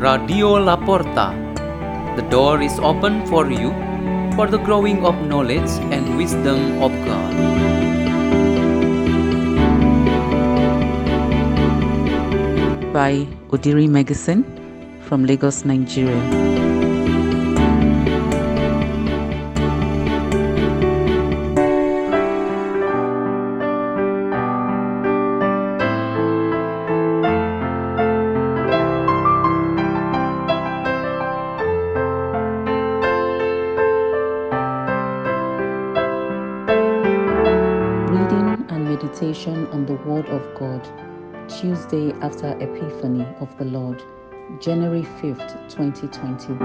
Radio La Porta. The door is open for you for the growing of knowledge and wisdom of God. by Odiri Meggison from Lagos, Nigeria. Meditation on the Word of God, Tuesday after Epiphany of the Lord, January 5th, 2021.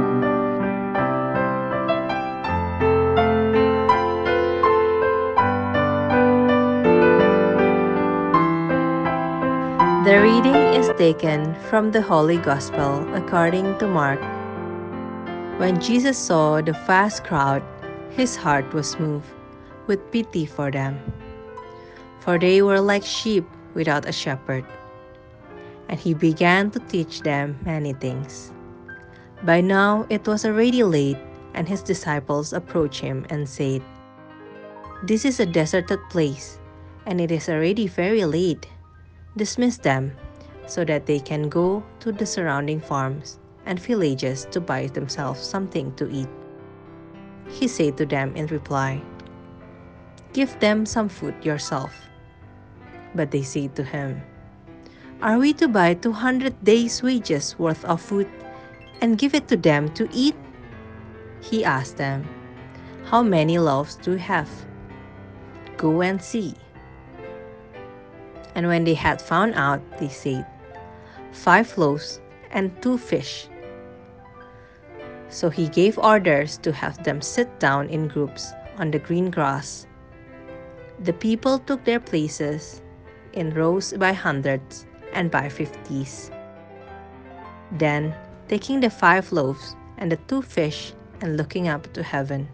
The reading is taken from the Holy Gospel according to Mark. When Jesus saw the vast crowd, his heart was moved with pity for them, for they were like sheep without a shepherd. And he began to teach them many things. By now it was already late, and his disciples approached him and said, This is a deserted place, and it is already very late dismiss them so that they can go to the surrounding farms and villages to buy themselves something to eat. He said to them in reply, Give them some food yourself. But they said to him, Are we to buy 200 days' wages worth of food and give it to them to eat? He asked them, How many loaves do you have? Go and see. And when they had found out, they said, Five loaves and two fish. So he gave orders to have them sit down in groups on the green grass. The people took their places in rows by hundreds and by fifties. Then, taking the five loaves and the two fish and looking up to heaven,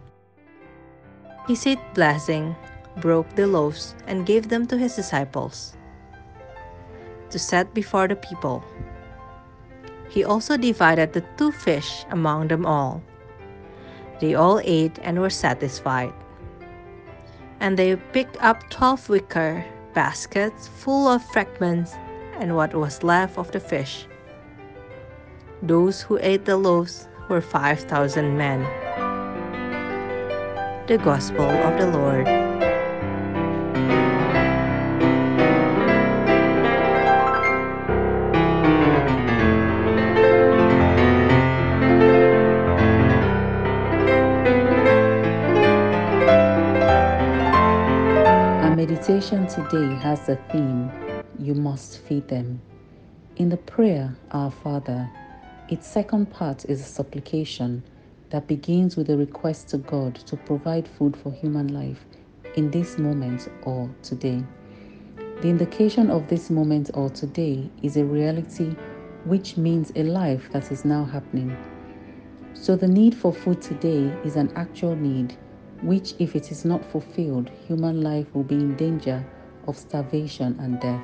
he said, blessing, broke the loaves and gave them to his disciples to set before the people. He also divided the two fish among them all. They all ate and were satisfied. And they picked up twelve wicker baskets full of fragments and what was left of the fish. Those who ate the loaves were five thousand men. The Gospel of the Lord. Today has the theme You Must Feed Them. In the prayer, Our Father, its second part is a supplication that begins with a request to God to provide food for human life in this moment or today. The indication of this moment or today is a reality which means a life that is now happening. So the need for food today is an actual need, which, if it is not fulfilled, human life will be in danger of starvation and death.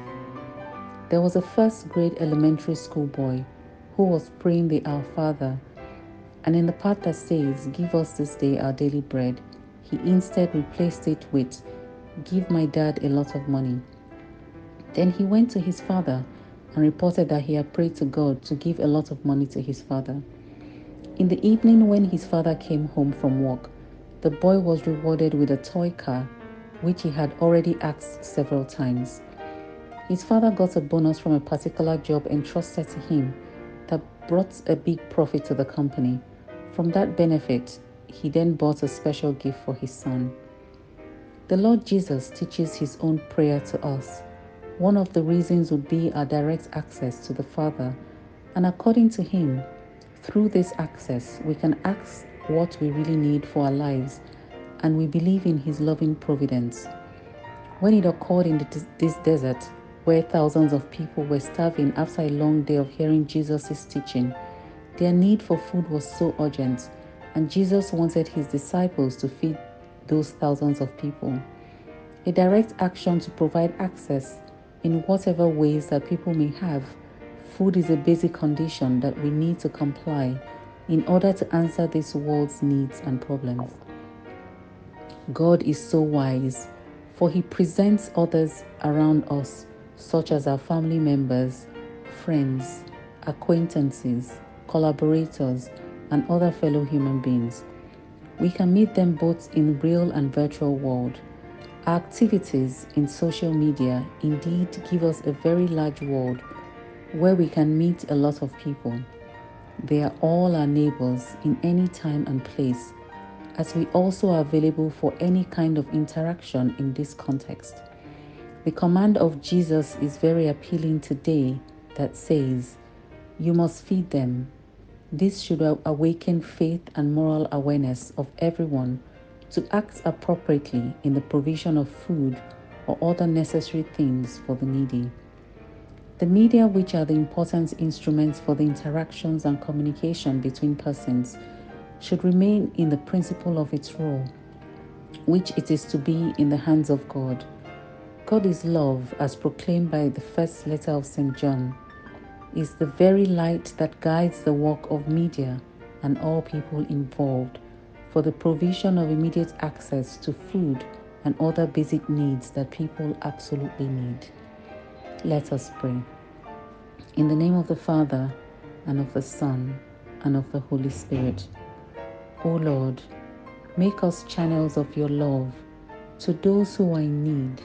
There was a first grade elementary school boy who was praying the Our Father, and in the part that says, Give us this day our daily bread, he instead replaced it with, Give my dad a lot of money. Then he went to his father and reported that he had prayed to God to give a lot of money to his father. In the evening, when his father came home from work, the boy was rewarded with a toy car, which he had already asked several times. His father got a bonus from a particular job entrusted to him that brought a big profit to the company. From that benefit, he then bought a special gift for his son. The Lord Jesus teaches his own prayer to us. One of the reasons would be our direct access to the Father, and according to him, through this access, we can ask what we really need for our lives, and we believe in his loving providence. When it occurred in the, this desert, where thousands of people were starving after a long day of hearing Jesus' teaching, their need for food was so urgent, and Jesus wanted his disciples to feed those thousands of people. A direct action to provide access in whatever ways that people may have food is a basic condition that we need to comply in order to answer this world's needs and problems. God is so wise, for He presents others around us, such as our family members, friends, acquaintances, collaborators, and other fellow human beings. We can meet them both in real and virtual world. Our activities in social media indeed give us a very large world where we can meet a lot of people. They are all our neighbors in any time and place, as we also are available for any kind of interaction in this context. The command of Jesus is very appealing today that says, You must feed them. This should awaken faith and moral awareness of everyone to act appropriately in the provision of food or other necessary things for the needy. The media, which are the important instruments for the interactions and communication between persons, should remain in the principle of its role, which it is to be in the hands of God. God is love, as proclaimed by the first letter of St. John, is the very light that guides the work of media and all people involved for the provision of immediate access to food and other basic needs that people absolutely need. Let us pray. In the name of the Father, and of the Son, and of the Holy Spirit. O Lord, make us channels of your love to those who are in need.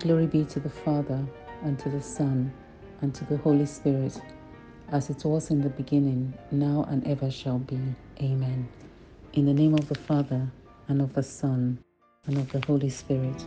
Glory be to the Father, and to the Son, and to the Holy Spirit, as it was in the beginning, now and ever shall be. Amen. In the name of the Father, and of the Son, and of the Holy Spirit.